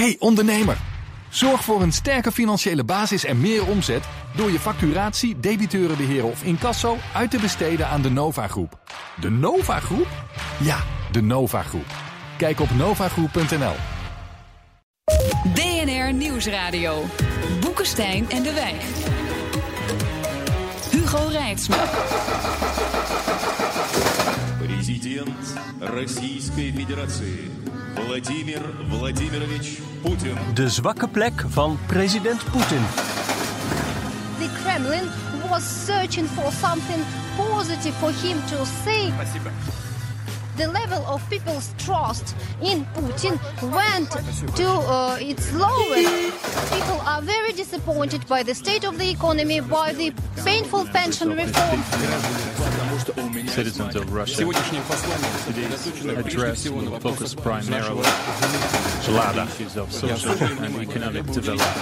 Hey ondernemer, zorg voor een sterke financiële basis en meer omzet door je facturatie, debiteurenbeheer of incasso uit te besteden aan de Nova Groep. De Nova Groep? Ja, de Nova Groep. Kijk op novagroep.nl. DNR Nieuwsradio. Boekenstein en de Wijk. Hugo Reitsma Президент Российской Федерации Владимир Владимирович Путин. De zwakke plek van president Poetin. the Kremlin was searching for something positive for him to say. The level of people's trust in Putin went to uh, its lowest. People are very disappointed by the state of the economy, by the painful pension reform. citizens of Russia. Today's address will focus primarily on issues of social and economic development.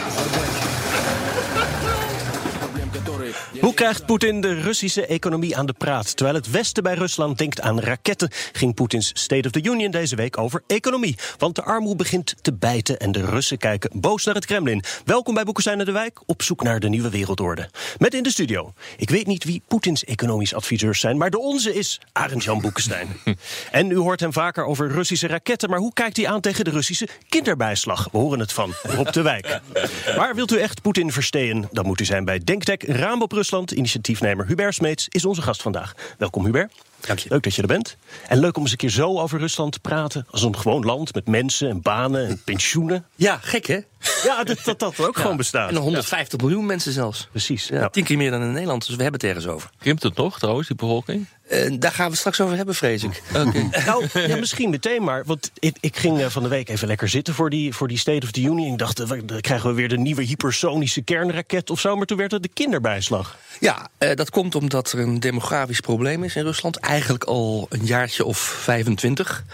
Hoe krijgt Poetin de Russische economie aan de praat? Terwijl het Westen bij Rusland denkt aan raketten, ging Poetins State of the Union deze week over economie. Want de armoede begint te bijten en de Russen kijken boos naar het Kremlin. Welkom bij Boekestein de Wijk, op zoek naar de nieuwe wereldorde. Met in de studio. Ik weet niet wie Poetins economisch adviseurs zijn, maar de onze is Arend-Jan Boekestein. en u hoort hem vaker over Russische raketten, maar hoe kijkt hij aan tegen de Russische kinderbijslag? We horen het van Rob de Wijk. Maar wilt u echt Poetin verstehen, dan moet u zijn bij Denktech Raam op Rusland. Initiatiefnemer Hubert Smeets is onze gast vandaag. Welkom Hubert. Dank je. Leuk dat je er bent. En leuk om eens een keer zo over Rusland te praten. Als een gewoon land met mensen en banen en pensioenen. Ja, gek hè? Ja, dat dat, dat ook gewoon bestaat. En 150 miljoen mensen zelfs. Precies. Ja. Tien keer meer dan in Nederland, dus we hebben het ergens over. Krimpt het nog trouwens, die bevolking? Eh, daar gaan we het straks over hebben, vrees ik. Nou, ja, misschien meteen maar. Want ik, ik ging eh, van de week even lekker zitten voor die, voor die State of the Union. Ik dacht, eh, dan krijgen we weer de nieuwe hypersonische kernraket of zo. Maar toen werd het de kinderbijslag. Ja, eh, dat komt omdat er een demografisch probleem is in Rusland. Eigenlijk al een jaartje of 25.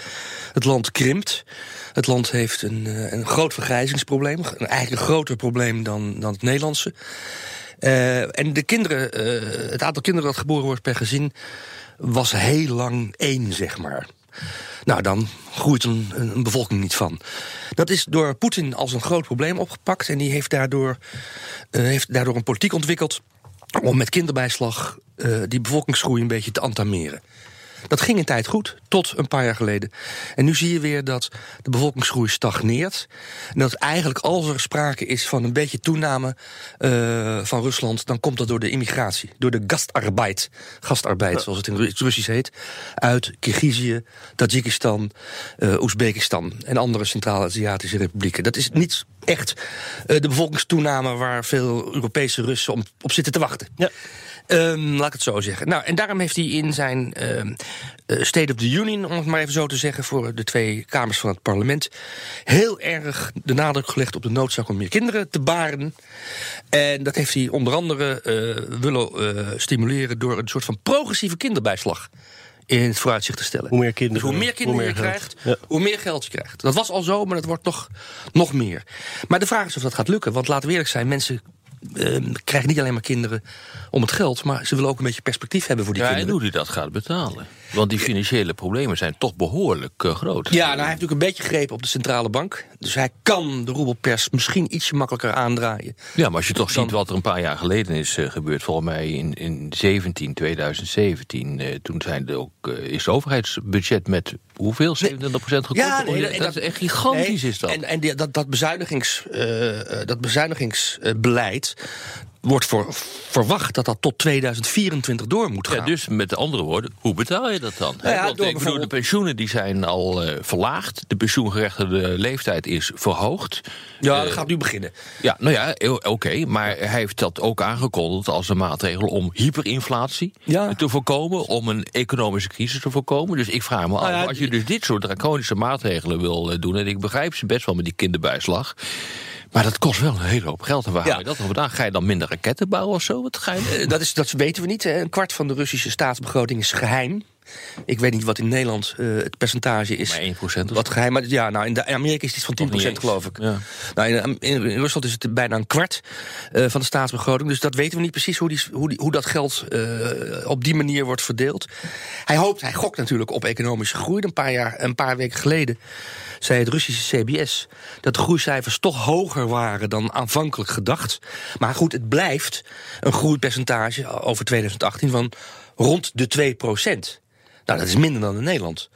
Het land krimpt. Het land heeft een, eh, een groot vergrijzingsprobleem. Eigenlijk een groter probleem dan, dan het Nederlandse. Eh, en de kinderen, eh, het aantal kinderen dat geboren wordt per gezin was heel lang één, zeg maar. Nou, dan groeit een, bevolking niet van. Dat is door Poetin als een groot probleem opgepakt. En die heeft daardoor, heeft daardoor een politiek ontwikkeld om met kinderbijslag eh, die bevolkingsgroei een beetje te antameren. Dat ging een tijd goed, tot een paar jaar geleden. En nu zie je weer dat de bevolkingsgroei stagneert. En dat eigenlijk als er sprake is van een beetje toename eh, van Rusland... dan komt dat door de immigratie, door de gastarbeid. Gastarbeid, zoals het in het Russisch heet. Uit Kirgizië, Tajikistan, eh Oezbekistan... en andere Centraal-Aziatische republieken. Dat is niet echt eh, de bevolkingstoename... waar veel Europese Russen om, op zitten te wachten. Ja. Ehm, laat ik het zo zeggen. Nou, en daarom heeft hij in zijn ehm, eh, State of the Union, om het maar even zo te zeggen, voor de twee kamers van het parlement, heel erg de nadruk gelegd op de noodzaak om meer kinderen te baren. En dat heeft hij onder andere eh, willen stimuleren door een soort van progressieve kinderbijslag in het vooruitzicht te stellen. Hoe meer kinderen, Dus hoe meer kinderen hoe meer je geld. krijgt, Ja. hoe meer geld je krijgt. Dat was al zo, maar dat wordt nog, nog meer. Maar de vraag is of dat gaat lukken. Want laten we eerlijk zijn, mensen ehm, krijgen niet alleen maar kinderen om het geld... maar ze willen ook een beetje perspectief hebben voor die Ja, en kinderen. hoe hij dat gaat betalen. Want die financiële problemen zijn toch behoorlijk eh, groot. Ja, nou, hij heeft natuurlijk een beetje gegrepen op de centrale bank. Dus hij kan de roebelpers misschien ietsje makkelijker aandraaien. Ja, maar als je toch Dan- ziet wat er een paar jaar geleden is eh, gebeurd... volgens mij in, in 17, 2017... eh, toen zijn er ook, eh, is het overheidsbudget met hoeveel? 27 procent gekort? Ja, nee, dat, is echt gigantisch, nee, is dat. En, en die- dat, dat, bezuinigings, eh, eh, dat bezuinigingsbeleid wordt voor, verwacht dat dat tot 2024 door moet gaan. Ja, dus met andere woorden, hoe betaal je dat dan? Nou ja, Want door ik bedoel, de pensioenen die zijn al eh, verlaagd. De pensioengerechtigde leeftijd is verhoogd. ja, Eh, dat gaat nu beginnen. Ja, nou ja, eh, oké. maar hij heeft dat ook aangekondigd als een maatregel om hyperinflatie Ja. te voorkomen. Om een economische crisis te voorkomen. Dus ik vraag me af, Nou ja, als je dus dit soort draconische maatregelen wil doen. En ik begrijp ze best wel met die kinderbijslag. Maar dat kost wel een hele hoop geld. En waar Ja. je dat dan vandaan? Ga je dan minder raketten bouwen of zo? Wat ga je Eh, dat, is, dat weten we niet. hè. Een kwart van de Russische staatsbegroting is geheim. Ik weet niet wat in Nederland eh, het percentage is. Maar 1% of Wat geheim, maar ja, nou in, de, in Amerika is het iets van 10% niet eens. geloof ik. Ja. Nou, in, in, in Rusland is het bijna een kwart eh, van de staatsbegroting. Dus dat weten we niet precies hoe, die, hoe, die, hoe dat geld op die manier wordt verdeeld. Hij hoopt, hij gokt natuurlijk op economische groei. Een paar, jaar, een paar weken geleden zei het Russische CBS dat de groeicijfers toch hoger waren dan aanvankelijk gedacht. Maar goed, het blijft een groeipercentage over 2018 van rond de 2 procent. Nou, dat is minder dan in Nederland.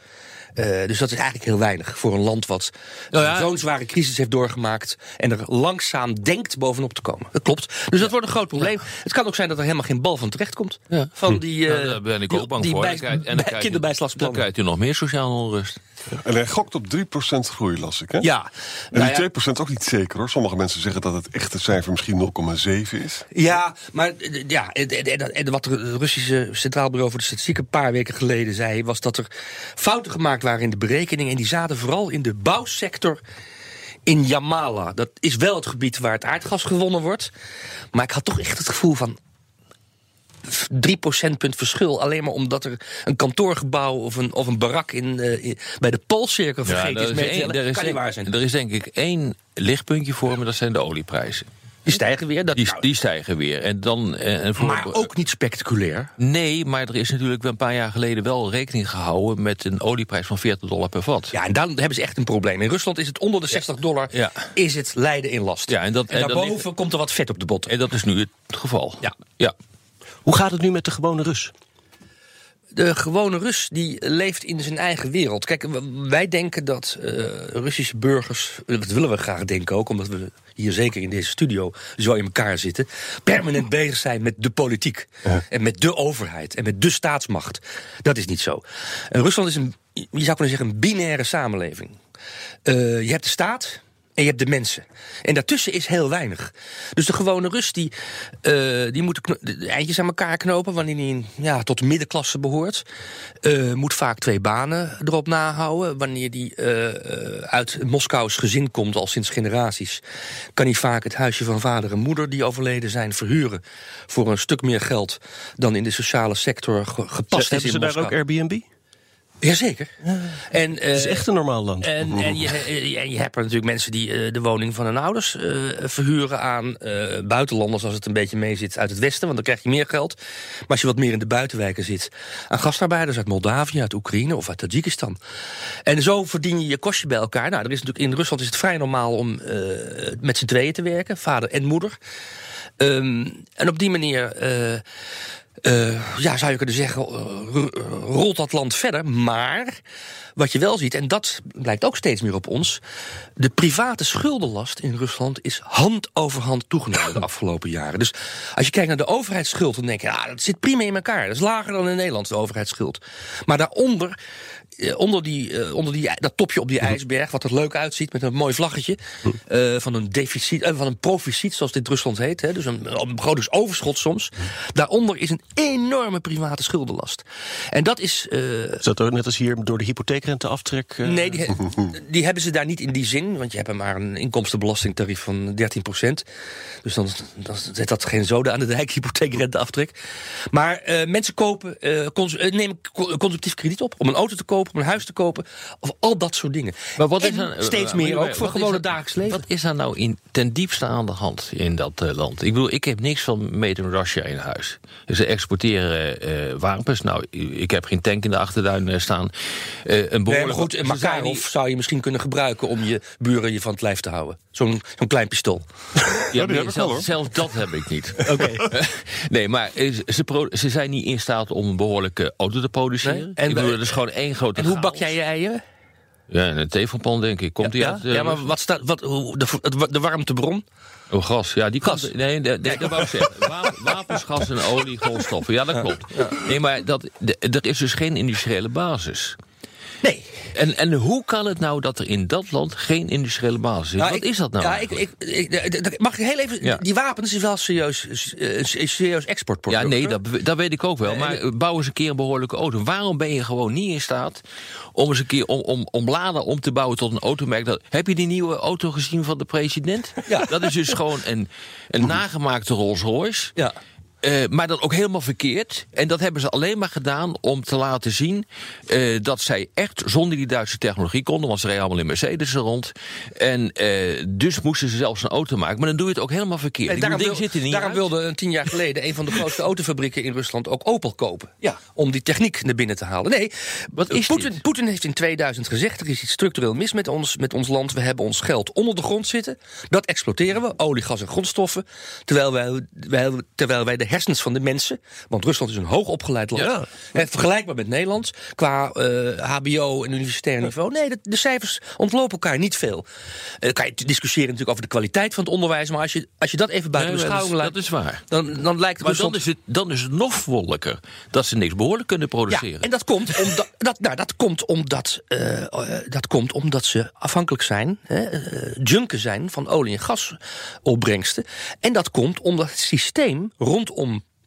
Eh, dus dat is eigenlijk heel weinig voor een land wat Nou ja, zo'n zware crisis heeft doorgemaakt en er langzaam denkt bovenop te komen. Dat klopt. Dus dat wordt een groot probleem. Het kan ook zijn dat er helemaal geen bal van terecht komt. Ja. Van die, Nou, eh, daar ben ik die- ook bang die voor. bij- Dan krijg- en dan bij- krijg je- kinderbijslagsplannen. Dan krijgt u nog meer sociale onrust. En hij gokt op 3% groei, las ik, hè? Ja, En nou die ja, 2% ook niet zeker, hoor. Sommige mensen zeggen dat het echte cijfer misschien 0,7 is. Ja, maar eh, ja, en, en- en wat het Russische Centraal Bureau voor de Statistiek een paar weken geleden zei, was dat er fouten gemaakt waren in de berekeningen. En die zaten vooral in de bouwsector in Jamala. Dat is wel het gebied waar het aardgas gewonnen wordt. Maar ik had toch echt het gevoel van. 3 procentpunt verschil. Alleen maar omdat er een kantoorgebouw of een, of een barak in, eh, in- bij de Poolcirkel vergeten is mee één- er is kan niet waar zijn. Er is denk ik één lichtpuntje voor me, dat zijn de olieprijzen. Die stijgen weer. Dat, Die, nou, die stijgen weer. En dan, eh, en voor, maar ook niet spectaculair. Nee, maar er is natuurlijk wel een paar jaar geleden wel rekening gehouden met een olieprijs van 40 dollar per vat. Ja, en dan hebben ze echt een probleem. In Rusland is het onder de 60 dollar, Ja. is het lijden in last. Ja, en dat- en daarboven ligt- komt er wat vet op de botten. En dat is nu het geval. Ja. ja. Hoe gaat het nu met de gewone Rus? De gewone Rus die leeft in zijn eigen wereld. Kijk, wij denken dat eh, Russische burgers, eh, dat willen we graag denken ook, omdat we hier zeker in deze studio zo in elkaar zitten, permanent bezig zijn met de politiek. En met de overheid en met de staatsmacht. Dat is niet zo. En Rusland is een, je zou kunnen zeggen, een binaire samenleving. Eh, je hebt de staat. En je hebt de mensen. En daartussen is heel weinig. Dus de gewone Rus die, eh, die moet de, eindjes aan elkaar knopen wanneer hij in- ja, tot de middenklasse behoort. Eh, moet vaak twee banen erop nahouden. Wanneer hij eh, uit Moskous gezin komt, al sinds generaties, kan hij vaak het huisje van vader en moeder die overleden zijn verhuren. Voor een stuk meer geld dan in de sociale sector ge- gepast is Hebben in ze daar Moskou. ook Airbnb? Jazeker. En, Het is eh, echt een normaal land. en, en, je, en je hebt er natuurlijk mensen die eh, de woning van hun ouders eh, verhuren aan eh, buitenlanders, als het een beetje mee zit uit het westen, want dan krijg je meer geld. Maar als je wat meer in de buitenwijken zit, aan gastarbeiders uit Moldavië, uit Oekraïne of uit Tajikistan. En zo verdien je je kostje bij elkaar. Nou, er is natuurlijk in Rusland is het vrij normaal om eh, met z'n tweeën te werken, vader en moeder. Ehm, en op die manier. Eh, eh, ja, zou je kunnen zeggen, eh, ro- rolt dat land verder. Maar wat je wel ziet, en dat blijkt ook steeds meer op ons... de private schuldenlast in Rusland is hand over hand toegenomen de afgelopen jaren. Dus als je kijkt naar de overheidsschuld, dan denk je... Ja, dat zit prima in elkaar. Dat is lager dan in Nederland, de overheidsschuld. Maar daaronder... eh, onder, die, eh, onder die, dat topje op die ijsberg, wat er leuk uitziet met een mooi vlaggetje. eh, van een deficit, eh, van een proficiet, zoals dit Rusland heet. Hè, dus een, een begrotingsoverschot soms. Daaronder is een enorme private schuldenlast. En dat is. eh, Is dat ook net als hier door de hypotheekrenteaftrek? Nee, die, die hebben ze daar niet in die zin. Want je hebt maar een inkomstenbelastingtarief van 13 Dus dan, dan zet dat geen zoden aan de dijk, hypotheekrenteaftrek. Maar mensen kopen, cons- nemen co- consumptief krediet op. Om een auto te kopen, om een huis te kopen. Of al dat soort dingen. Maar wat En is steeds eh, meer ook voor gewone dagelijks leven. Wat is er nou in, ten diepste aan de hand in dat eh, land? Ik bedoel, ik heb niks van Made in Russia in huis. Ze exporteren eh, wapens. Nou, ik heb geen tank in de achtertuin eh, staan. Eh, een Nee, maar goed, een Makarov niet- zou je misschien kunnen gebruiken... om je buren je van het lijf te houden. Zo'n zo'n klein pistool. Ja, nee, zelfs, dat heb ik niet. nee, maar ze, ze zijn niet in staat om een behoorlijke auto te produceren. Nee? En ik bedoel, dat is gewoon één grote En hoe chaos. bak jij je eieren? Ja, in een tevelpan denk ik. Komt die ja, uit? eh, ja, maar wat staat, wat, hoe- de, de, de warmtebron? Oh, gas. Ja, die Gas. Komt, nee, nee, nee, dat wou ik zeggen. Wa- Wapens, gas en olie, grondstoffen. Ja, dat klopt. Nee, maar dat, de- er is dus geen industriële basis. Nee. En, en hoe kan het nou dat er in dat land geen industriële basis is? Nou, Wat ik- is dat nou? Ja, ik, ik, mag ik heel even... Ja. Die wapens is wel serieus, eh, serieus exportproduct. ja, nee, dat, dat weet ik ook wel. Maar eh, bouw eens een keer een behoorlijke auto. Waarom ben je gewoon niet in staat om eens een keer om, om, om Lada om te bouwen tot een automerk? Dat, heb je die nieuwe auto gezien van de president? Ja. Dat is dus gewoon een, een nagemaakte Rolls Royce. Ja. Eh, maar dan ook helemaal verkeerd. En dat hebben ze alleen maar gedaan om te laten zien eh, dat zij echt zonder die Duitse technologie konden. Want ze reden allemaal in Mercedes rond. En eh, dus moesten ze zelfs een auto maken. Maar dan doe je het ook helemaal verkeerd. Bedoel, daarom wil- zit er niet daarom uit. wilde een tien jaar geleden een van de grootste autofabrieken in Rusland ook Opel kopen. Ja. Om die techniek naar binnen te halen. Nee, Wat is Poetin, dit? Poetin heeft in 2000 gezegd: er is iets structureel mis met ons, met ons land. We hebben ons geld onder de grond zitten. Dat exploiteren we, olie, gas en grondstoffen. Terwijl wij, wij- terwijl wij de hersens van de mensen. Want Rusland is een hoogopgeleid land. Ja. hè, vergelijkbaar met Nederland. Qua eh, HBO en universitair niveau. Nee, de, de cijfers ontlopen elkaar niet veel. Eh, kan je discussiëren natuurlijk over de kwaliteit van het onderwijs. Maar als je, als je dat even buiten Nee, beschouwing laat. dat is waar. Dan, dan lijkt Maar Rusland dan is, het, dan is het nog wonderlijker dat ze niks behoorlijk kunnen produceren. ja, en dat komt omdat, dat, nou, dat komt omdat, eh, eh, dat komt omdat ze afhankelijk zijn, hè, eh, junken zijn van olie- en gasopbrengsten. En dat komt omdat het systeem rondom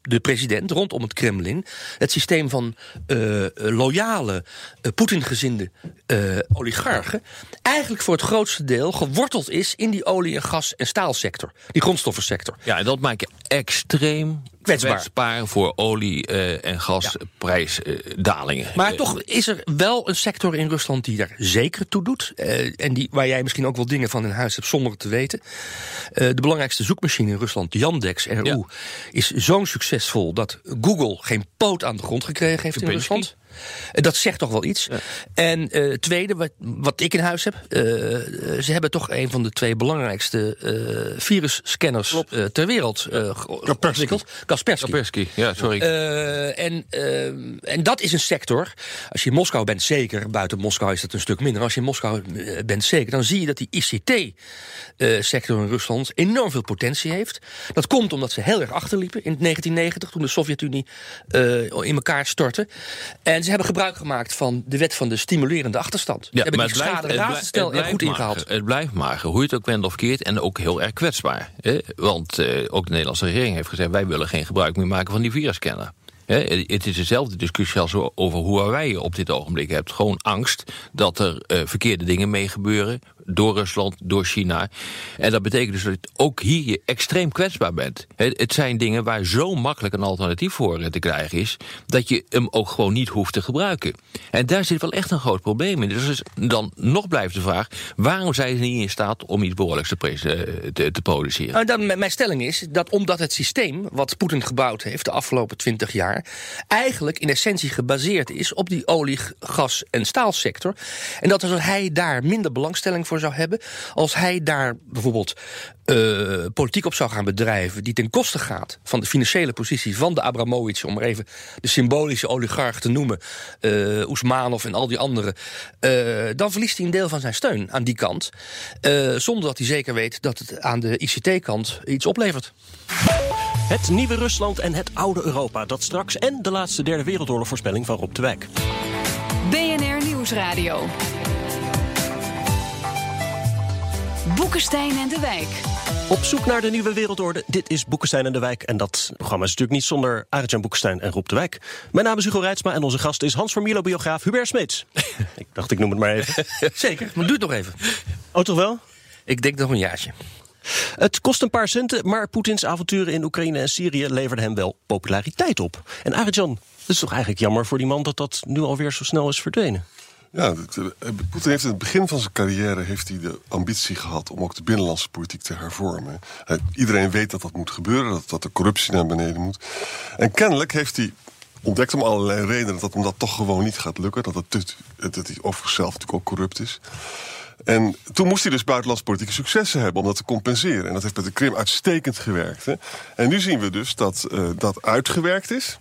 de president, rondom het Kremlin, het systeem van eh, loyale, eh, Poetin-gezinde eh, oligarchen, eigenlijk voor het grootste deel geworteld is in die olie- en gas- en staalsector, die grondstoffensector. Ja, en dat maakt extreem Kwetsbaar. kwetsbaar, voor olie- eh, en gasprijsdalingen. Maar toch is er wel een sector in Rusland die daar zeker toe doet. eh, en die, waar jij misschien ook wel dingen van in huis hebt zonder het te weten. Eh, de belangrijkste zoekmachine in Rusland, Yandex, RU, Ja. is zo succesvol dat Google geen poot aan de grond gekregen heeft in. Rusland. Eh, Dat zegt toch wel iets. En het tweede, wat, wat ik in huis heb. eh, ze hebben toch een van de twee belangrijkste eh virusscanners ter wereld ontwikkeld. Kaspersky. Kaspersky, ja, sorry. En, en dat is een sector. Als je in Moskou bent, zeker. Buiten Moskou is dat een stuk minder. Als je in Moskou bent, zeker. Dan zie je dat die ICT-sector in Rusland enorm veel potentie heeft. Dat komt omdat ze heel erg achterliepen in 1990, toen de Sovjet-Unie in elkaar stortte. En ze hebben gebruik gemaakt van de wet van de stimulerende achterstand. ze hebben die schade en blijft goed ingehaald. Het blijft mager, hoe je het ook wendt of keert. En ook heel erg kwetsbaar. Hè? Want eh, ook de Nederlandse regering heeft gezegd... wij willen geen gebruik meer maken van die virusscanner. Het is dezelfde discussie als over Huawei je op dit ogenblik hebt. Gewoon angst dat er eh, verkeerde dingen mee gebeuren... door Rusland, door China. En dat betekent dus dat ook hier je extreem kwetsbaar bent. Het zijn dingen waar zo makkelijk een alternatief voor te krijgen is... dat je hem ook gewoon niet hoeft te gebruiken. En daar zit wel echt een groot probleem in. Dus dan nog blijft de vraag... waarom zijn ze niet in staat om iets behoorlijks te, eh, te, produceren? Nou, dan, mijn stelling is dat omdat het systeem wat Poetin gebouwd heeft de afgelopen twintig jaar, eigenlijk in essentie gebaseerd is op die olie, gas en staalsector. En dat als hij daar minder belangstelling voor zou hebben, als hij daar bijvoorbeeld eh, politiek op zou gaan bedrijven die ten koste gaat van de financiële positie van de Abramovic, om maar even de symbolische oligarch te noemen, eh Oesmanov en al die anderen, eh, dan verliest hij een deel van zijn steun aan die kant. eh, zonder dat hij zeker weet dat het aan de ICT-kant iets oplevert. Het nieuwe Rusland en het oude Europa, dat straks. En de laatste derde wereldoorlog voorspelling van Rob de Wijk. BNR Nieuwsradio. Boekenstein en de Wijk. Op zoek naar de nieuwe wereldorde. Dit is Boekenstein en de Wijk. En dat programma is natuurlijk niet zonder Arjan Boekenstein en Rob de Wijk. Mijn naam is Hugo Reitsma en onze gast is Hans Vermilo biograaf Hubert Smeets. ik dacht, ik noem het maar even. Zeker, maar doe het nog even. Oh, toch wel? Ik denk nog een jaartje. Het kost een paar centen, maar Poetins avonturen in Oekraïne en Syrië leverden hem wel populariteit op. En Arjan, het is toch eigenlijk jammer voor die man dat dat nu alweer zo snel is verdwenen? Ja, eh, Poetin heeft in het begin van zijn carrière heeft hij de ambitie gehad om ook de binnenlandse politiek te hervormen. Iedereen weet dat dat moet gebeuren, dat, dat de corruptie naar beneden moet. En kennelijk heeft hij ontdekt om allerlei redenen dat hem dat toch gewoon niet gaat lukken. Dat, het, dat hij over zichzelf natuurlijk ook corrupt is. En toen moest hij dus buitenlandse politieke successen hebben om dat te compenseren. En dat heeft met de Krim uitstekend gewerkt. Hè. En nu zien we dus dat eh, dat uitgewerkt is.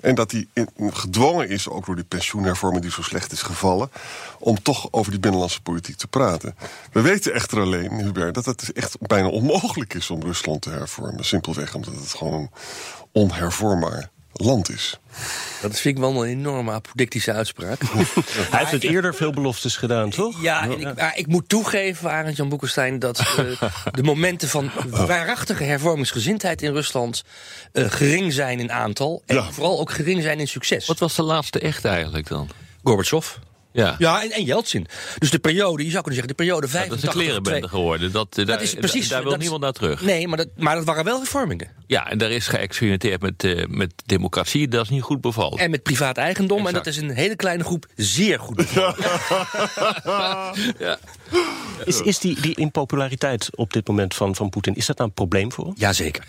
En dat hij gedwongen is, ook door die pensioenhervorming die zo slecht is gevallen, om toch over die binnenlandse politiek te praten. We weten echter alleen, Hubert, dat het echt bijna onmogelijk is om Rusland te hervormen. Simpelweg omdat het gewoon onhervormbaar land is. Dat vind ik wel een enorme apodictische uitspraak. Hij heeft het eerder veel beloftes gedaan, toch? Ja, en ik, maar ik moet toegeven, Arend Jan Boekenstein, dat eh, de momenten van waarachtige hervormingsgezindheid in Rusland eh, gering zijn in aantal. En Ja. vooral ook gering zijn in succes. Wat was de laatste echt eigenlijk dan? Gorbachev. Ja. Ja, en, en Jeltsin. Dus de periode, je zou kunnen zeggen, de periode Dat is 85... een klerenbende geworden. Dat, eh, daar, is precies- daar wil dat is- niemand naar terug. Nee, maar dat, maar dat waren wel hervormingen. Ja, en daar is geëxperimenteerd met, eh, met democratie. Dat is niet goed bevallen. En met privaat eigendom. En dat is een hele kleine groep zeer goed bevallen. ja. Is, is die, die impopulariteit op dit moment van, van Poetin, is dat nou een probleem voor hem? Jazeker.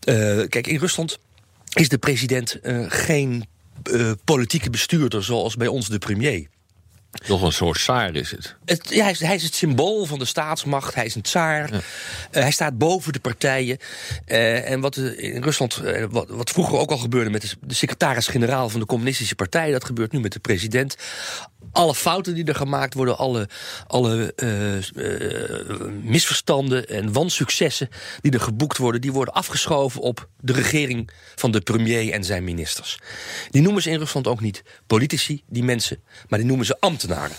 Eh kijk, in Rusland is de president geen eh, politieke bestuurder zoals bij ons de premier. Toch een soort saar is het. Het, ja, hij, is, hij is het symbool van de staatsmacht. Hij is een tsaar. Eh, hij staat boven de partijen. Eh, en wat eh, in Rusland, wat, wat vroeger ook al gebeurde met de, de secretaris-generaal van de Communistische Partij, dat gebeurt nu met de president. Alle fouten die er gemaakt worden, alle, alle eh, eh, misverstanden en wansuccessen die er geboekt worden, die worden afgeschoven op de regering van de premier en zijn ministers. Die noemen ze in Rusland ook niet politici, die mensen, maar die noemen ze ambtenaren.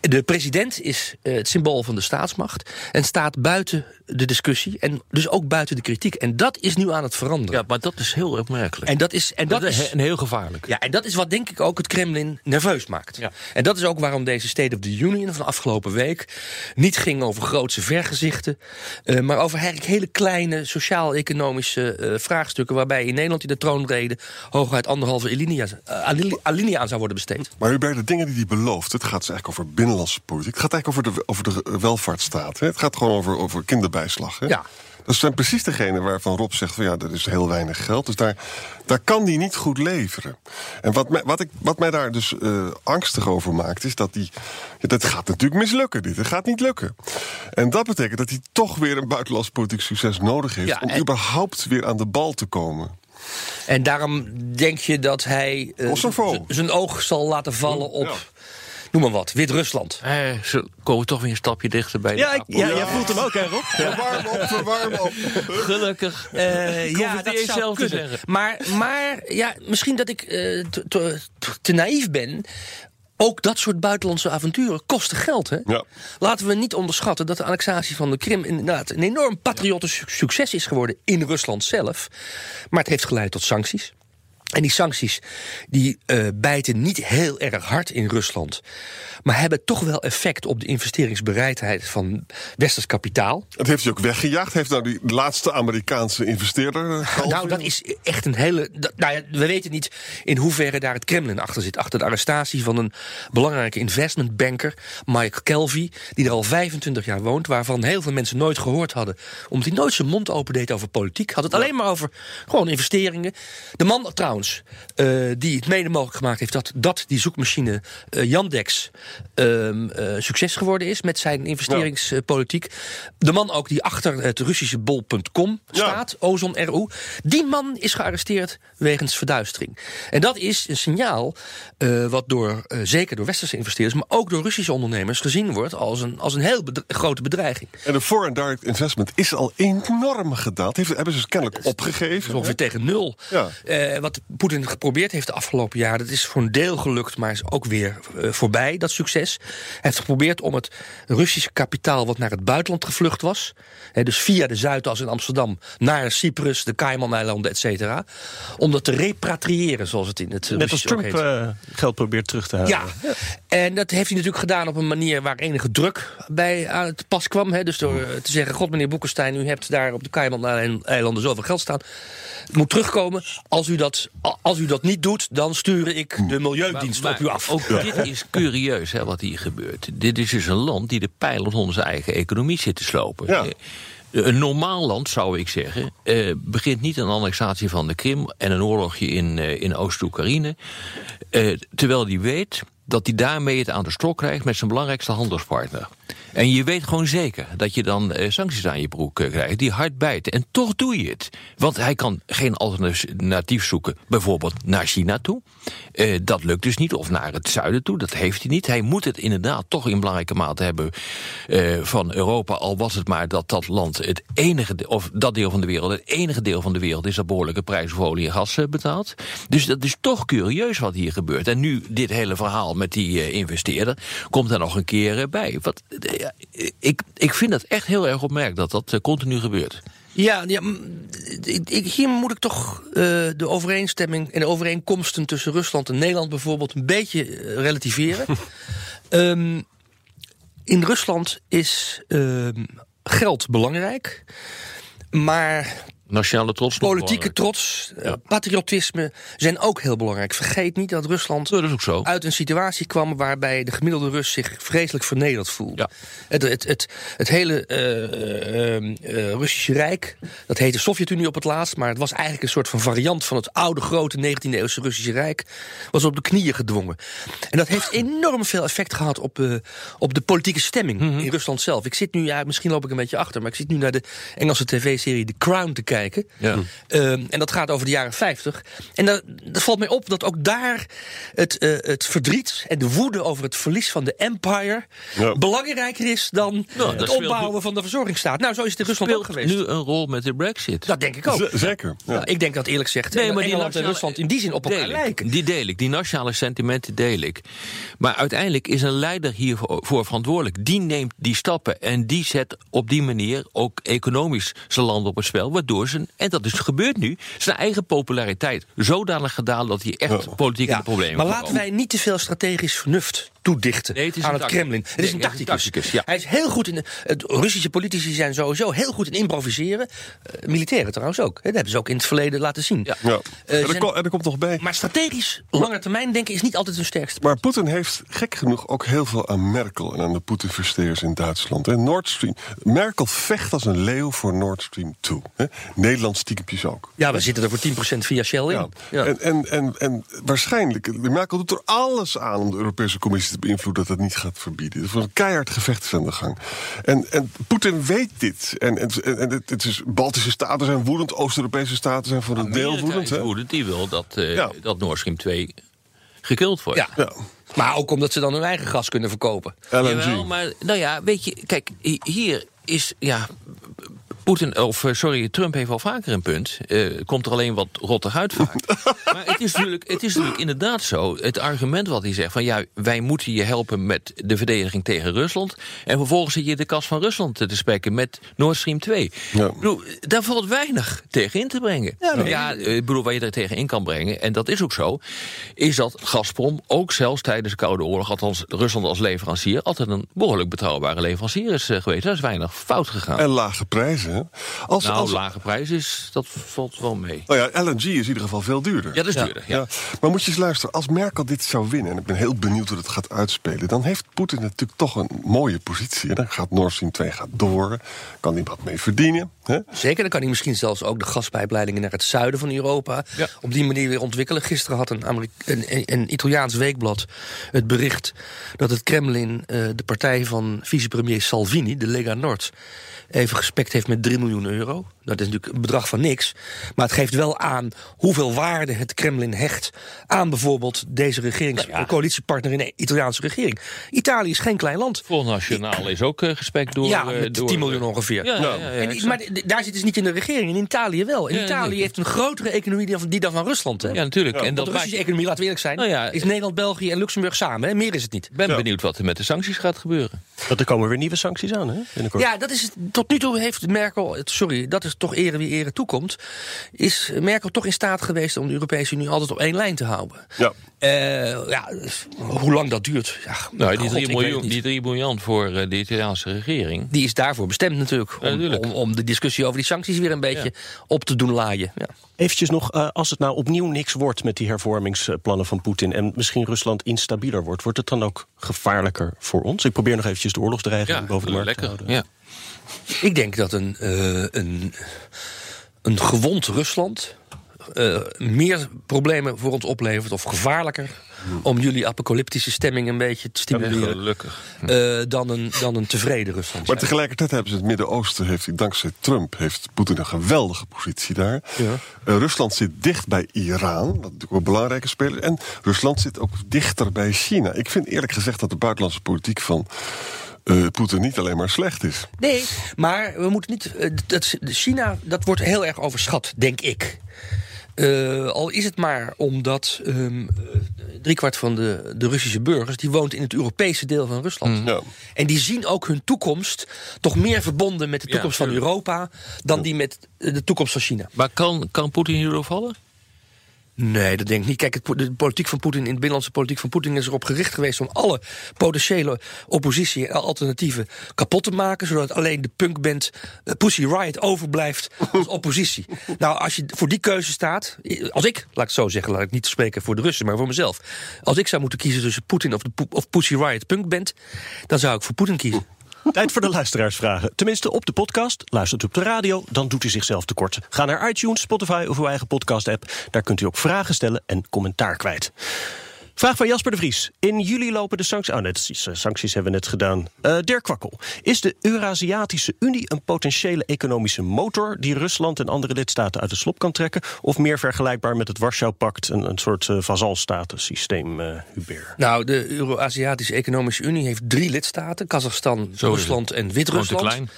De president is eh, het symbool van de staatsmacht en staat buiten de discussie en dus ook buiten de kritiek. En dat is nu aan het veranderen. Ja, maar dat is heel opmerkelijk. En dat is, en dat dat is is he- en heel gevaarlijk. ja, en dat is wat denk ik ook het Kremlin nerveus maakt. Ja. En dat is ook waarom deze State of the Union van de afgelopen week niet ging over grootse vergezichten, eh, maar over eigenlijk hele kleine sociaal-economische eh, vraagstukken, waarbij in Nederland in de troonrede hooguit anderhalve alinea, eh, alinea- aan zou worden besteed. Maar u bij de dingen die hij belooft, het gaat dus eigenlijk over binnenlandse politiek. Het gaat eigenlijk over de, over de welvaartsstaat. Hè? Het gaat gewoon over, over kinderbijslag. Hè? Ja. Dat zijn precies degene waarvan Rob zegt van ja, er is heel weinig geld. Dus daar, daar kan die niet goed leveren. En wat mij, wat ik, wat mij daar dus eh, angstig over maakt, is dat die. Ja, dat gaat natuurlijk mislukken, dit. Het gaat niet lukken. En dat betekent dat hij toch weer een buitenlands politiek succes nodig heeft Ja, om en- überhaupt weer aan de bal te komen. En daarom denk je dat hij eh, zijn oog zal laten vallen op, Ja. Noem maar wat, Wit-Rusland. Eh, ze komen toch weer een stapje dichter bij de Ja, ik, ja, jij voelt hem ook, hè, Rob? Verwarm op, verwarm op. Gelukkig. Eh, niet eens zou kunnen. zeggen. Maar, maar ja, misschien dat ik eh, te, te, te naïef ben. Ook dat soort buitenlandse avonturen kosten geld. Hè? Ja. Laten we niet onderschatten dat de annexatie van de Krim inderdaad een enorm patriotisch succes is geworden in Rusland zelf. Maar het heeft geleid tot sancties. En die sancties die eh, bijten niet heel erg hard in Rusland. Maar hebben toch wel effect op de investeringsbereidheid van westers kapitaal. Het heeft hij ook weggejaagd. Heeft nou die laatste Amerikaanse investeerder. eh? Nou, dat is echt een hele. dat- nou ja, we weten niet in hoeverre daar het Kremlin achter zit. Achter de arrestatie van een belangrijke investmentbanker, Mike Kelvy, die er al 25 jaar woont, waarvan heel veel mensen nooit gehoord hadden. Omdat hij nooit zijn mond opendeed over politiek. Had het alleen maar over gewoon investeringen. De man trouwens, eh, die het mede mogelijk gemaakt heeft dat, dat die zoekmachine eh, Yandex ehm, eh, succes geworden is met zijn investeringspolitiek. De man ook die achter het Russische bol.com staat, Ozon RU. Die man is gearresteerd wegens verduistering. En dat is een signaal wat door, zeker door westerse investeerders, maar ook door Russische ondernemers gezien wordt als een, als een heel bedre- grote bedreiging. En de foreign direct investment is al enorm gedaald. Heeft, hebben ze dus kennelijk opgegeven. Ongeveer tegen nul. Ja. Wat Poetin geprobeerd heeft de afgelopen jaren, dat is voor een deel gelukt, maar is ook weer eh, voorbij, dat succes. Hij heeft geprobeerd om het Russische kapitaal wat naar het buitenland gevlucht was, hè, dus via de Zuidas in Amsterdam naar Cyprus, de Cayman-eilanden, et cetera, om dat te repatriëren, zoals het in het Net als Russisch ook Trump eh, geld probeert terug te halen. Ja, en dat heeft hij natuurlijk gedaan op een manier waar enige druk bij aan het pas kwam. Hè? Dus door eh, te zeggen: God, meneer Boekenstein, u hebt daar op de Cayman-eilanden zoveel geld staan. Het moet terugkomen. Als u, dat, als u dat niet doet, dan stuur ik de Milieudienst Maar- op u af. Ook dit is curieus hè, wat hier gebeurt. Dit is dus een land die de pijlers onder zijn eigen economie zit te slopen. Ja. Eh, Een normaal land, zou ik zeggen, eh, begint niet een annexatie van de Krim en een oorlogje in, eh, in Oost-Oekraïne. eh, terwijl die weet dat hij daarmee het aan de stok krijgt met zijn belangrijkste handelspartner. En je weet gewoon zeker dat je dan eh, sancties aan je broek eh, krijgt die hard bijten. En toch doe je het. Want hij kan geen alternatief zoeken, bijvoorbeeld naar China toe. Eh, dat lukt dus niet, of naar het zuiden toe, dat heeft hij niet. Hij moet het inderdaad toch in belangrijke mate hebben van Europa. Al was het maar dat dat land het enige, of dat deel van de wereld, het enige deel van de wereld is dat behoorlijke prijzen voor olie en gas betaalt. Dus dat is toch curieus wat hier gebeurt. En nu dit hele verhaal met die eh, investeerder komt er nog een keer eh, bij. Wat, eh, ik, ik vind het echt heel erg opmerkelijk dat dat continu gebeurt. Ja, ja ik, hier moet ik toch de overeenstemming en de overeenkomsten tussen Rusland en Nederland bijvoorbeeld een beetje relativeren. Ehm, in Rusland is ehm, geld belangrijk, maar Nationale trots. politieke trots, eh, patriotisme zijn ook heel belangrijk. Vergeet niet dat Rusland Dat is ook zo. uit een situatie kwam waarbij de gemiddelde Rus zich vreselijk vernederd voelde. Ja. Het, het, het, het hele eh, eh, Russische Rijk, dat heette Sovjet-Unie op het laatst, maar het was eigenlijk een soort van variant van het oude grote 19e-eeuwse Russische Rijk, was op de knieën gedwongen. En dat heeft enorm veel effect gehad op, op de politieke stemming Mhm. in Rusland zelf. Ik zit nu, ja, misschien loop ik een beetje achter, maar ik zit nu naar de Engelse tv-serie The Crown te kijken. Ja. Ehm, en dat gaat over de jaren 50. En dat, dat valt mij op dat ook daar het, eh, het verdriet en de woede over het verlies van de empire Ja. belangrijker is dan Nou, het opbouwen van de verzorgingsstaat. Nou, zo is het in Rusland ook geweest. nu een rol met de brexit. Dat denk ik ook. Z- zeker. Ja. Nou, ik denk dat eerlijk gezegd Nee, maar die Engeland en Rusland in die zin op elkaar lijken. Die deel ik. Die nationale sentimenten deel ik. Maar uiteindelijk is een leider hiervoor voor verantwoordelijk. Die neemt die stappen en die zet op die manier ook economisch zijn land op het spel. Waardoor en dat is gebeurd nu, zijn eigen populariteit. Zodanig gedaald dat hij echt politiek in de problemen maar laten wij niet te veel strategisch vernuft toedichten Nee, het is aan het Kremlin. Het Nee, is een het is een tacticus. ja. Hij is heel goed in. de- Het Russische politici zijn sowieso heel goed in improviseren. Eh, militairen trouwens ook. Dat hebben ze ook in het verleden laten zien. Ja. Ja. Eh, en, er en er komt nog bij. Maar strategisch, lange termijn denken is niet altijd hun sterkste. Maar Poetin heeft gek genoeg ook heel veel aan Merkel en aan de Poetin-versteers in Duitsland. Hè. Nord Stream. Merkel vecht als een leeuw voor Nord Stream 2. Hè. Nederland stiekempjes ook. Ja, we zitten er voor 10% via Shell in. Ja. Ja. En, en, en, en waarschijnlijk, Merkel doet er alles aan om de Europese Commissie te beïnvloeden dat dat niet gaat verbieden. Er wordt een keihard gevecht is aan de gang. En, en Poetin weet dit. En, en, en het, het is, Baltische staten zijn woedend, Oost-Europese staten zijn voor een deel woedend. is Hè? woedend, die wil dat, eh, Ja. dat Nord Stream 2 gekild wordt. Ja. Ja. Maar ook omdat ze dan hun eigen gas kunnen verkopen. LNG. Jawel, maar nou ja, weet je, kijk, hi- hier is ja. Poetin, of eh, sorry, Trump heeft al vaker een punt. Eh, komt er alleen wat rottig uit vaak. maar het is, natuurlijk, het is natuurlijk inderdaad zo. Het argument wat hij zegt van ja, wij moeten je helpen met de verdediging tegen Rusland. En vervolgens zit je de kas van Rusland te spekken met Nord Stream 2. Ja. Ik bedoel, daar valt weinig tegen in te brengen. Ja, eh, ik bedoel, waar je er tegen in kan brengen, en dat is ook zo, is dat Gazprom ook zelfs tijdens de Koude Oorlog, althans Rusland als leverancier, altijd een behoorlijk betrouwbare leverancier is geweest. Daar is weinig fout gegaan. En lage prijzen. Hè. Als, nou, als, lage prijs is, dat valt wel mee. nou ja, LNG is in ieder geval veel duurder. Ja, dat is duurder. Ja. Ja. Maar moet je eens luisteren, als Merkel dit zou winnen, en ik ben heel benieuwd hoe het gaat uitspelen, dan heeft Poetin natuurlijk toch een mooie positie. En dan gaat Nord Stream 2 gaat door, kan hij wat mee verdienen. Zeker, dan kan hij misschien zelfs ook de gaspijpleidingen naar het zuiden van Europa Ja. op die manier weer ontwikkelen. Gisteren had een, een, een, Italiaans weekblad het bericht dat het Kremlin eh, de partij van vicepremier Salvini, de Lega Nord, even gespekt heeft met 3 miljoen euro. Dat is natuurlijk een bedrag van niks. Maar het geeft wel aan hoeveel waarde het Kremlin hecht aan bijvoorbeeld deze regerings coalitiepartner in de Italiaanse regering. Italië is geen klein land. Volgens Nationaal is ook uh, gespekt door... Ja, uh, met door, 10 miljoen ongeveer. Ja, ja, ja, ja, En, maar daar zitten ze niet in de regering. In Italië wel. In Ja, Italië nee. heeft een grotere economie dan, die dan van Rusland. Hè? ja, natuurlijk. en Want dat de maakt, Russische economie, laten we eerlijk zijn, Nou ja, is Nederland, België en Luxemburg samen. Hè? Meer is het niet. ik ben benieuwd wat er met de sancties gaat gebeuren. Want er komen weer nieuwe sancties aan, hè? Binnenkort. Ja, dat is het, tot nu toe heeft Merkel, sorry, dat is toch ere wie ere toekomt. Is Merkel toch in staat geweest om de Europese Unie altijd op één lijn te houden? Ja. Eh, ja, hoe lang dat duurt? Ja, Nou, die God, 3 ik weet het miljoen, die 3 miljard voor uh, de Italiaanse regering. Die is daarvoor bestemd natuurlijk. Ja, Om, natuurlijk. om, om de discussie over die sancties weer een beetje op te doen laaien. Ja. Eventjes nog, eh, als het nou opnieuw niks wordt met die hervormingsplannen van Poetin... en misschien Rusland instabieler wordt, wordt het dan ook gevaarlijker voor ons? Ik probeer nog eventjes de oorlogsdreiging Ja, boven de markt lekker. te houden. Ja. Ik denk dat een, eh, een, een gewond Rusland eh, meer problemen voor ons oplevert of gevaarlijker om jullie apocalyptische stemming een beetje te stimuleren Gelukkig. eh, dan, een, dan een tevreden Rusland. Maar tegelijkertijd hebben ze het Midden-Oosten, heeft, hij- dankzij Trump, heeft Poetin een geweldige positie daar. Ja. Eh, Rusland zit dicht bij Iran, wat natuurlijk een belangrijke speler. En Rusland zit ook dichter bij China. Ik vind eerlijk gezegd dat de buitenlandse politiek van eh, Poetin niet alleen maar slecht is. Nee, maar we moeten niet. Dat, China, dat wordt heel erg overschat, denk ik. Uh, al is het maar omdat um, driekwart van de, de Russische burgers... die woont in het Europese deel van Rusland. Mm. Ja. En die zien ook hun toekomst toch meer verbonden met de toekomst van Europa... dan die met de toekomst van China. Maar kan, kan Poetin hierdoor vallen? Nee, dat denk ik niet. Kijk, het, de politiek van Poetin, in de binnenlandse politiek van Poetin is erop gericht geweest om alle potentiële oppositie en alternatieven kapot te maken, zodat alleen de punkband uh, Pussy Riot overblijft als oppositie. nou, als je voor die keuze staat, als ik, laat ik het zo zeggen, laat ik niet spreken voor de Russen, maar voor mezelf. Als ik zou moeten kiezen tussen Poetin of, de, of Pussy Riot punkband, dan zou ik voor Poetin kiezen. Tijd voor de luisteraarsvragen. Tenminste op de podcast. Luistert u op de radio, dan doet u zichzelf tekort. Ga naar iTunes, Spotify of uw eigen podcast-app. Daar kunt u ook vragen stellen en commentaar kwijt. Vraag van Jasper de Vries. In juli lopen de sancties... Oh, net, sancties hebben we net gedaan. Uh, Dirk Kwakkel. Is de Eurasiatische Unie een potentiële economische motor... die Rusland en andere lidstaten uit de slop kan trekken? Of meer vergelijkbaar met het Warschau-pact... een, een soort uh, vazalstatensysteem, uh, Hubert? Nou, de Euro-Aziatische Economische Unie heeft drie lidstaten. Kazachstan, Rusland en Wit-Rusland.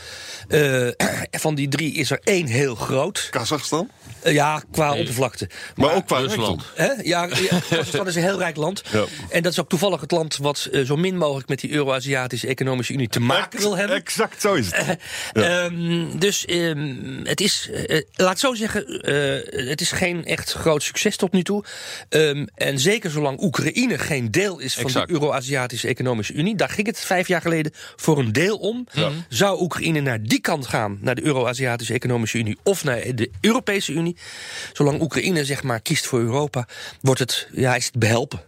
Uh, van die drie is er één heel groot. Kazachstan? Uh, ja, qua nee. oppervlakte. Maar, maar, ook qua Rusland. Hè? Ja, ja Kazachstan is een heel rijk land. Ja. En dat is ook toevallig het land wat uh, zo min mogelijk met die Euro-Aziatische Economische Unie te maken wil hebben. Exact, zo is het. Ja. Um, dus um, het is, laat zo zeggen, het is geen echt groot succes tot nu toe. Um, en zeker zolang Oekraïne geen deel is van exact. de Euro-Aziatische Economische Unie, daar ging het vijf jaar geleden voor een deel om, Ja. zou Oekraïne naar die kant gaan, naar de Euro-Aziatische Economische Unie of naar de Europese Unie. Zolang Oekraïne zeg maar kiest voor Europa, wordt het, ja, is het behelpen.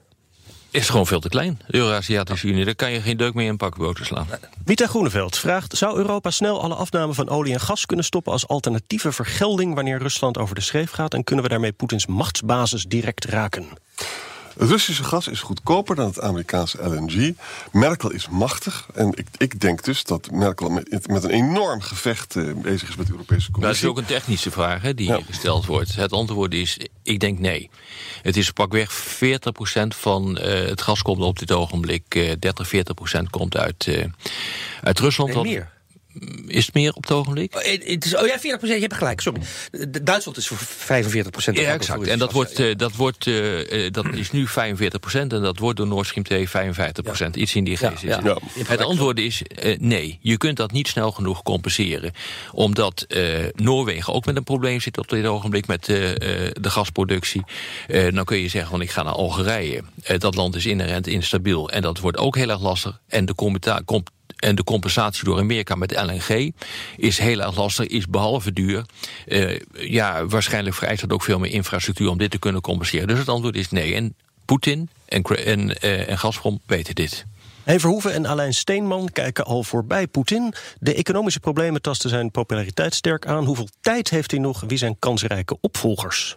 Is gewoon veel te klein, de Euro-Aziatische Unie. Daar kan je geen deuk mee in pakboter slaan. Vita Groeneveld vraagt: Zou Europa snel alle afname van olie en gas kunnen stoppen als alternatieve vergelding wanneer Rusland over de schreef gaat? En kunnen we daarmee Poetins machtsbasis direct raken? Het Russische gas is goedkoper dan het Amerikaanse LNG. Merkel is machtig. En ik, ik denk dus dat Merkel met, met een enorm gevecht uh, bezig is met de Europese Commissie. Dat is ook een technische vraag hè, die Ja. gesteld wordt. Het antwoord is, ik denk nee. Het is pakweg 40% van uh, het gas komt op dit ogenblik. Uh, 30, 40% komt uit, uh, uit Rusland. Nee, meer. Is het meer op het ogenblik? Oh, het- is, oh ja, 40% je hebt gelijk, sorry. Duitsland is voor 45 procent. Ja, exact. En dat, wordt, eh, dat, wordt, eh, eh, dat is nu 45% en dat wordt door Nord Stream 2 55% Iets in die geest ja. het. Ja. Antwoord is eh, nee. Je kunt dat niet snel genoeg compenseren. Omdat eh, Noorwegen ook met een probleem zit op dit ogenblik met eh, eh, de gasproductie. Eh, dan kun je zeggen van ik ga naar Algerije. Eh, dat land is inherent instabiel. En dat wordt ook heel erg lastig. En de en de compensatie door Amerika met LNG is heel erg lastig, is behalve duur. Eh, ja, waarschijnlijk vereist dat ook veel meer infrastructuur om dit te kunnen compenseren. Dus het antwoord is nee. En Poetin en, en, eh, en Gazprom weten dit. Hey Verhoeven en Alain Steenman kijken al voorbij Poetin. De economische problemen tasten zijn populariteit sterk aan. Hoeveel tijd heeft hij nog? Wie zijn kansrijke opvolgers?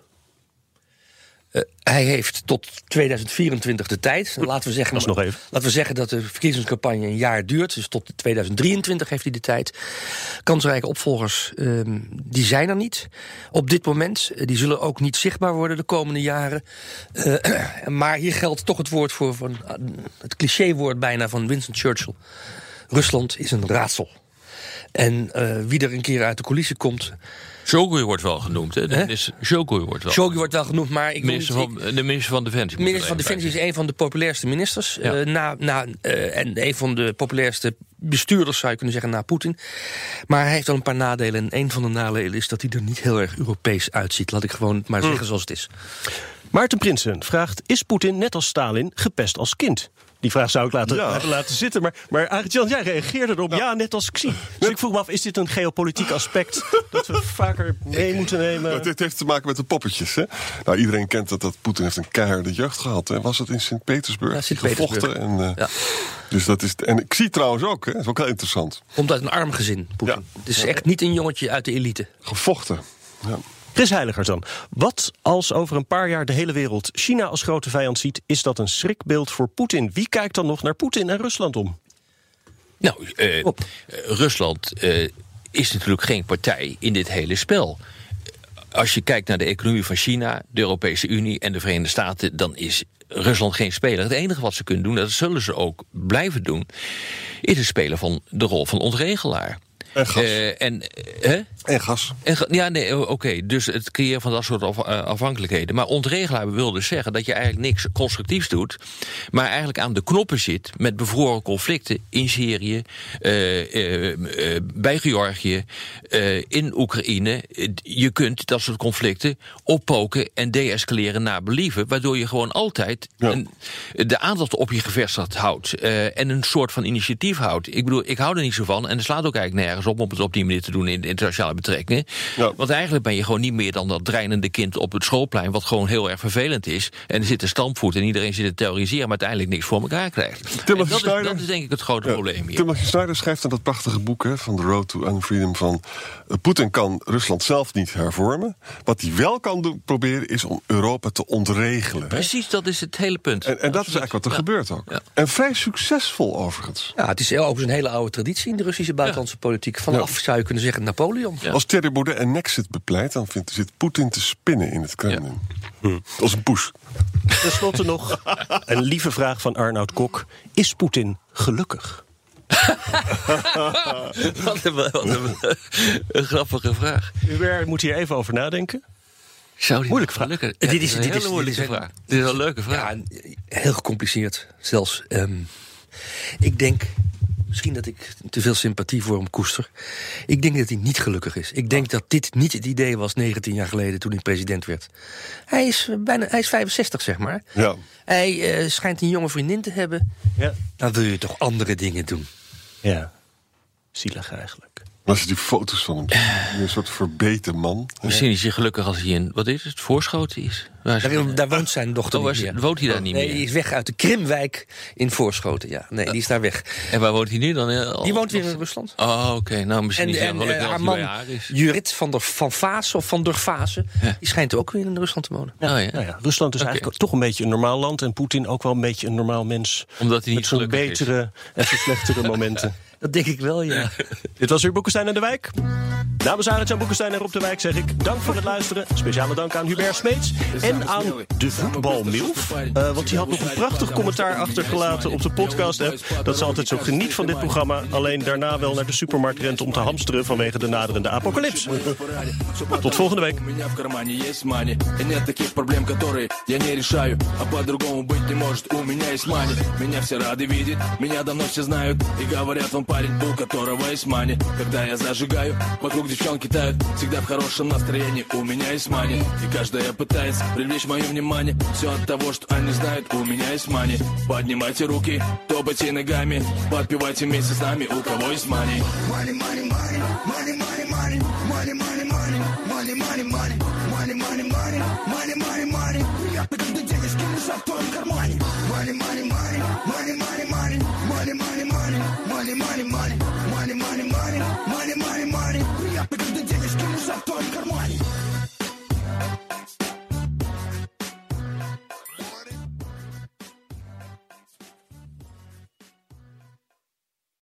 Eh, hij heeft tot 2024 de tijd. Laten we zeggen, nog even. Laten we zeggen dat de verkiezingscampagne een jaar duurt. Dus tot 2023 heeft hij de tijd. Kansrijke opvolgers, ehm, die zijn er niet. Op dit moment. Eh, Die zullen ook niet zichtbaar worden de komende jaren. Eh, maar hier geldt toch het woord voor, van, het clichéwoord bijna van Winston Churchill. Rusland is een raadsel. En wie er een keer uit de coulissen komt. Shogun wordt wel genoemd. Hè? Minister- Shogun wordt wel. Shogi wordt wel genoemd, maar ik Minister van, de minister van Defensie. De minister van Defensie is een van de populairste ministers. Ja. eh, na, na, eh, en een van de populairste bestuurders, zou je kunnen zeggen, na Poetin. Maar hij heeft wel een paar nadelen. En een van de nadelen is dat hij er niet heel erg Europees uitziet. Laat ik gewoon maar zeggen zoals het is. Maarten Prinsen vraagt: Is Poetin net als Stalin gepest als kind? Die vraag zou ik laten, Ja. hebben laten zitten. Maar, maar Arend-Jan, jij reageerde erop. Ja, net als Xi. Dus ik vroeg me af: is dit een geopolitiek aspect dat we vaker mee moeten nemen? Nou, dit heeft te maken met de poppetjes. Hè? Nou, iedereen kent dat, dat Poetin heeft een keiharde jeugd gehad. Hè? Was het in Sint-Petersburg? Ja, Sint-Petersburg. Gevochten. En, eh, Ja. dus dat is, en ik zie trouwens ook, hè? dat is ook heel interessant. Komt uit een arm gezin, Poetin. Ja. Het is echt niet een jongetje uit de elite. Gevochten. Ja. Chris Heiligers dan. Wat als over een paar jaar de hele wereld China als grote vijand ziet? Is dat een schrikbeeld voor Poetin? Wie kijkt dan nog naar Poetin en Rusland om? Nou, eh, eh, Rusland eh, is natuurlijk geen partij in dit hele spel. Als je kijkt naar de economie van China, de Europese Unie en de Verenigde Staten, dan is Rusland geen speler. Het enige wat ze kunnen doen, dat zullen ze ook blijven doen, is het spelen van de rol van ontregelaar. En gas. Eh, en, eh, hè? En gas. En, ga- ja, nee, oké. Dus het creëren van dat soort af- eh, afhankelijkheden. Maar ontregelen wil dus zeggen dat je eigenlijk niks constructiefs doet. Maar eigenlijk aan de knoppen zit met bevroren conflicten in Syrië, bij Georgië, in Oekraïne. Je kunt dat soort conflicten oppoken en deescaleren naar believen. Waardoor je gewoon altijd een- de aandacht op je gevestigd houdt. en een soort van initiatief houdt. Ik bedoel, ik hou er niet zo van. En het slaat ook eigenlijk nergens op om het op die manier te doen in de internationale betrekkingen. Want eigenlijk ben je gewoon niet meer dan dat dreinende kind op het schoolplein. Wat gewoon heel erg vervelend is. En er zit een stampvoet en iedereen zit te terroriseren. Maar uiteindelijk niks voor elkaar krijgt. Dat, is, Snyder? dat is denk ik het grote probleem hier. Timothy Snyder schrijft in dat prachtige boek hè, van The Road to Unfreedom van... eh, Poetin kan Rusland zelf niet hervormen. Wat hij wel kan doen, proberen is om Europa te ontregelen. hè. Precies, dat is het hele punt. En, en dat is eigenlijk wat er gebeurt ook. En vrij succesvol overigens. Ja, het is overigens een hele oude traditie in de Russische buitenlandse politiek. Vanaf zou je kunnen zeggen Napoleon. Als Thierry Baudet een Nexit bepleit... dan vindt, zit Poetin te spinnen in het Kremlin. Als een poes. Ten slotte nog een lieve vraag van Arnoud Kok. Is Poetin gelukkig? wat een, wat een, een grappige vraag. Hubert moet hier even over nadenken. Zou die Moeilijke vraag. gelukkig- Dit is- een dit hele is- moeilijke dit is een- vraag. Dit is een leuke vraag. Ja, heel gecompliceerd zelfs. Ehm, ik denk, misschien dat ik te veel sympathie voor hem koester. Ik denk dat hij niet gelukkig is. Ik denk dat dit niet het idee was 19 jaar geleden toen hij president werd. Hij is, eh, bijna, hij is 65, zeg maar. Ja. Hij eh, schijnt een jonge vriendin te hebben. Ja. Dan wil je toch andere dingen doen. Ja, zielig eigenlijk. Als je die foto's van hem ziet, een soort verbeten man. Misschien is hij gelukkig als hij in, wat is het, Voorschoten is. Waar is Daar, daar woont zijn dochter Oh, niet meer. woont hij daar niet nee, meer? die is weg uit de Krimwijk in Voorschoten. Ja, nee, die is daar weg. En waar woont hij nu dan? Eh, al- Die woont weer in Rusland. Oh, oké. Nou, misschien En, is hij en gelukkig als haar hij man. Jurit van der Van Vaas of van der Vaassen, die schijnt ook weer in Rusland te wonen. Oh, ja. Nou ja, Rusland is eigenlijk toch een beetje een normaal land. En Poetin ook wel een beetje een normaal mens. Omdat hij niet Met zijn is. betere en zijn slechtere momenten. Dat denk ik wel, ja. Dit was weer Boekenstein en de Wijk. Namens Arend-Jan Boekenstein en Rob de Wijk zeg ik dank voor het luisteren. Speciale dank aan Hubert Smeets en aan de voetbalmilf. Eh, want die had nog een prachtig commentaar achtergelaten op de podcast-app. Dat ze altijd zo geniet van dit programma. Alleen daarna wel naar de supermarkt rent om te hamsteren vanwege de naderende apocalyps. Tot volgende week. У меня в кармане есть мани И нет таких проблем, которые я не решаю А по-другому быть не может, у меня есть мани Меня все рады видеть, меня давно все знают И говорят, он Парень, у которого есть мани Когда я зажигаю, вокруг девчонки тают Всегда в хорошем настроении, у меня есть мани И каждая пытается привлечь мое внимание Все от того, что они знают, у меня есть мани Поднимайте руки, топайте ногами Подпевайте вместе с нами, у кого есть мани Мани, мани, мани, мани, мани, мани Мани, мани, мани, мани, мани, мани Мани, мани, мани, мани, мани, мани Приятно, когда денежки лежат в твоем кармане мани, мани, мани,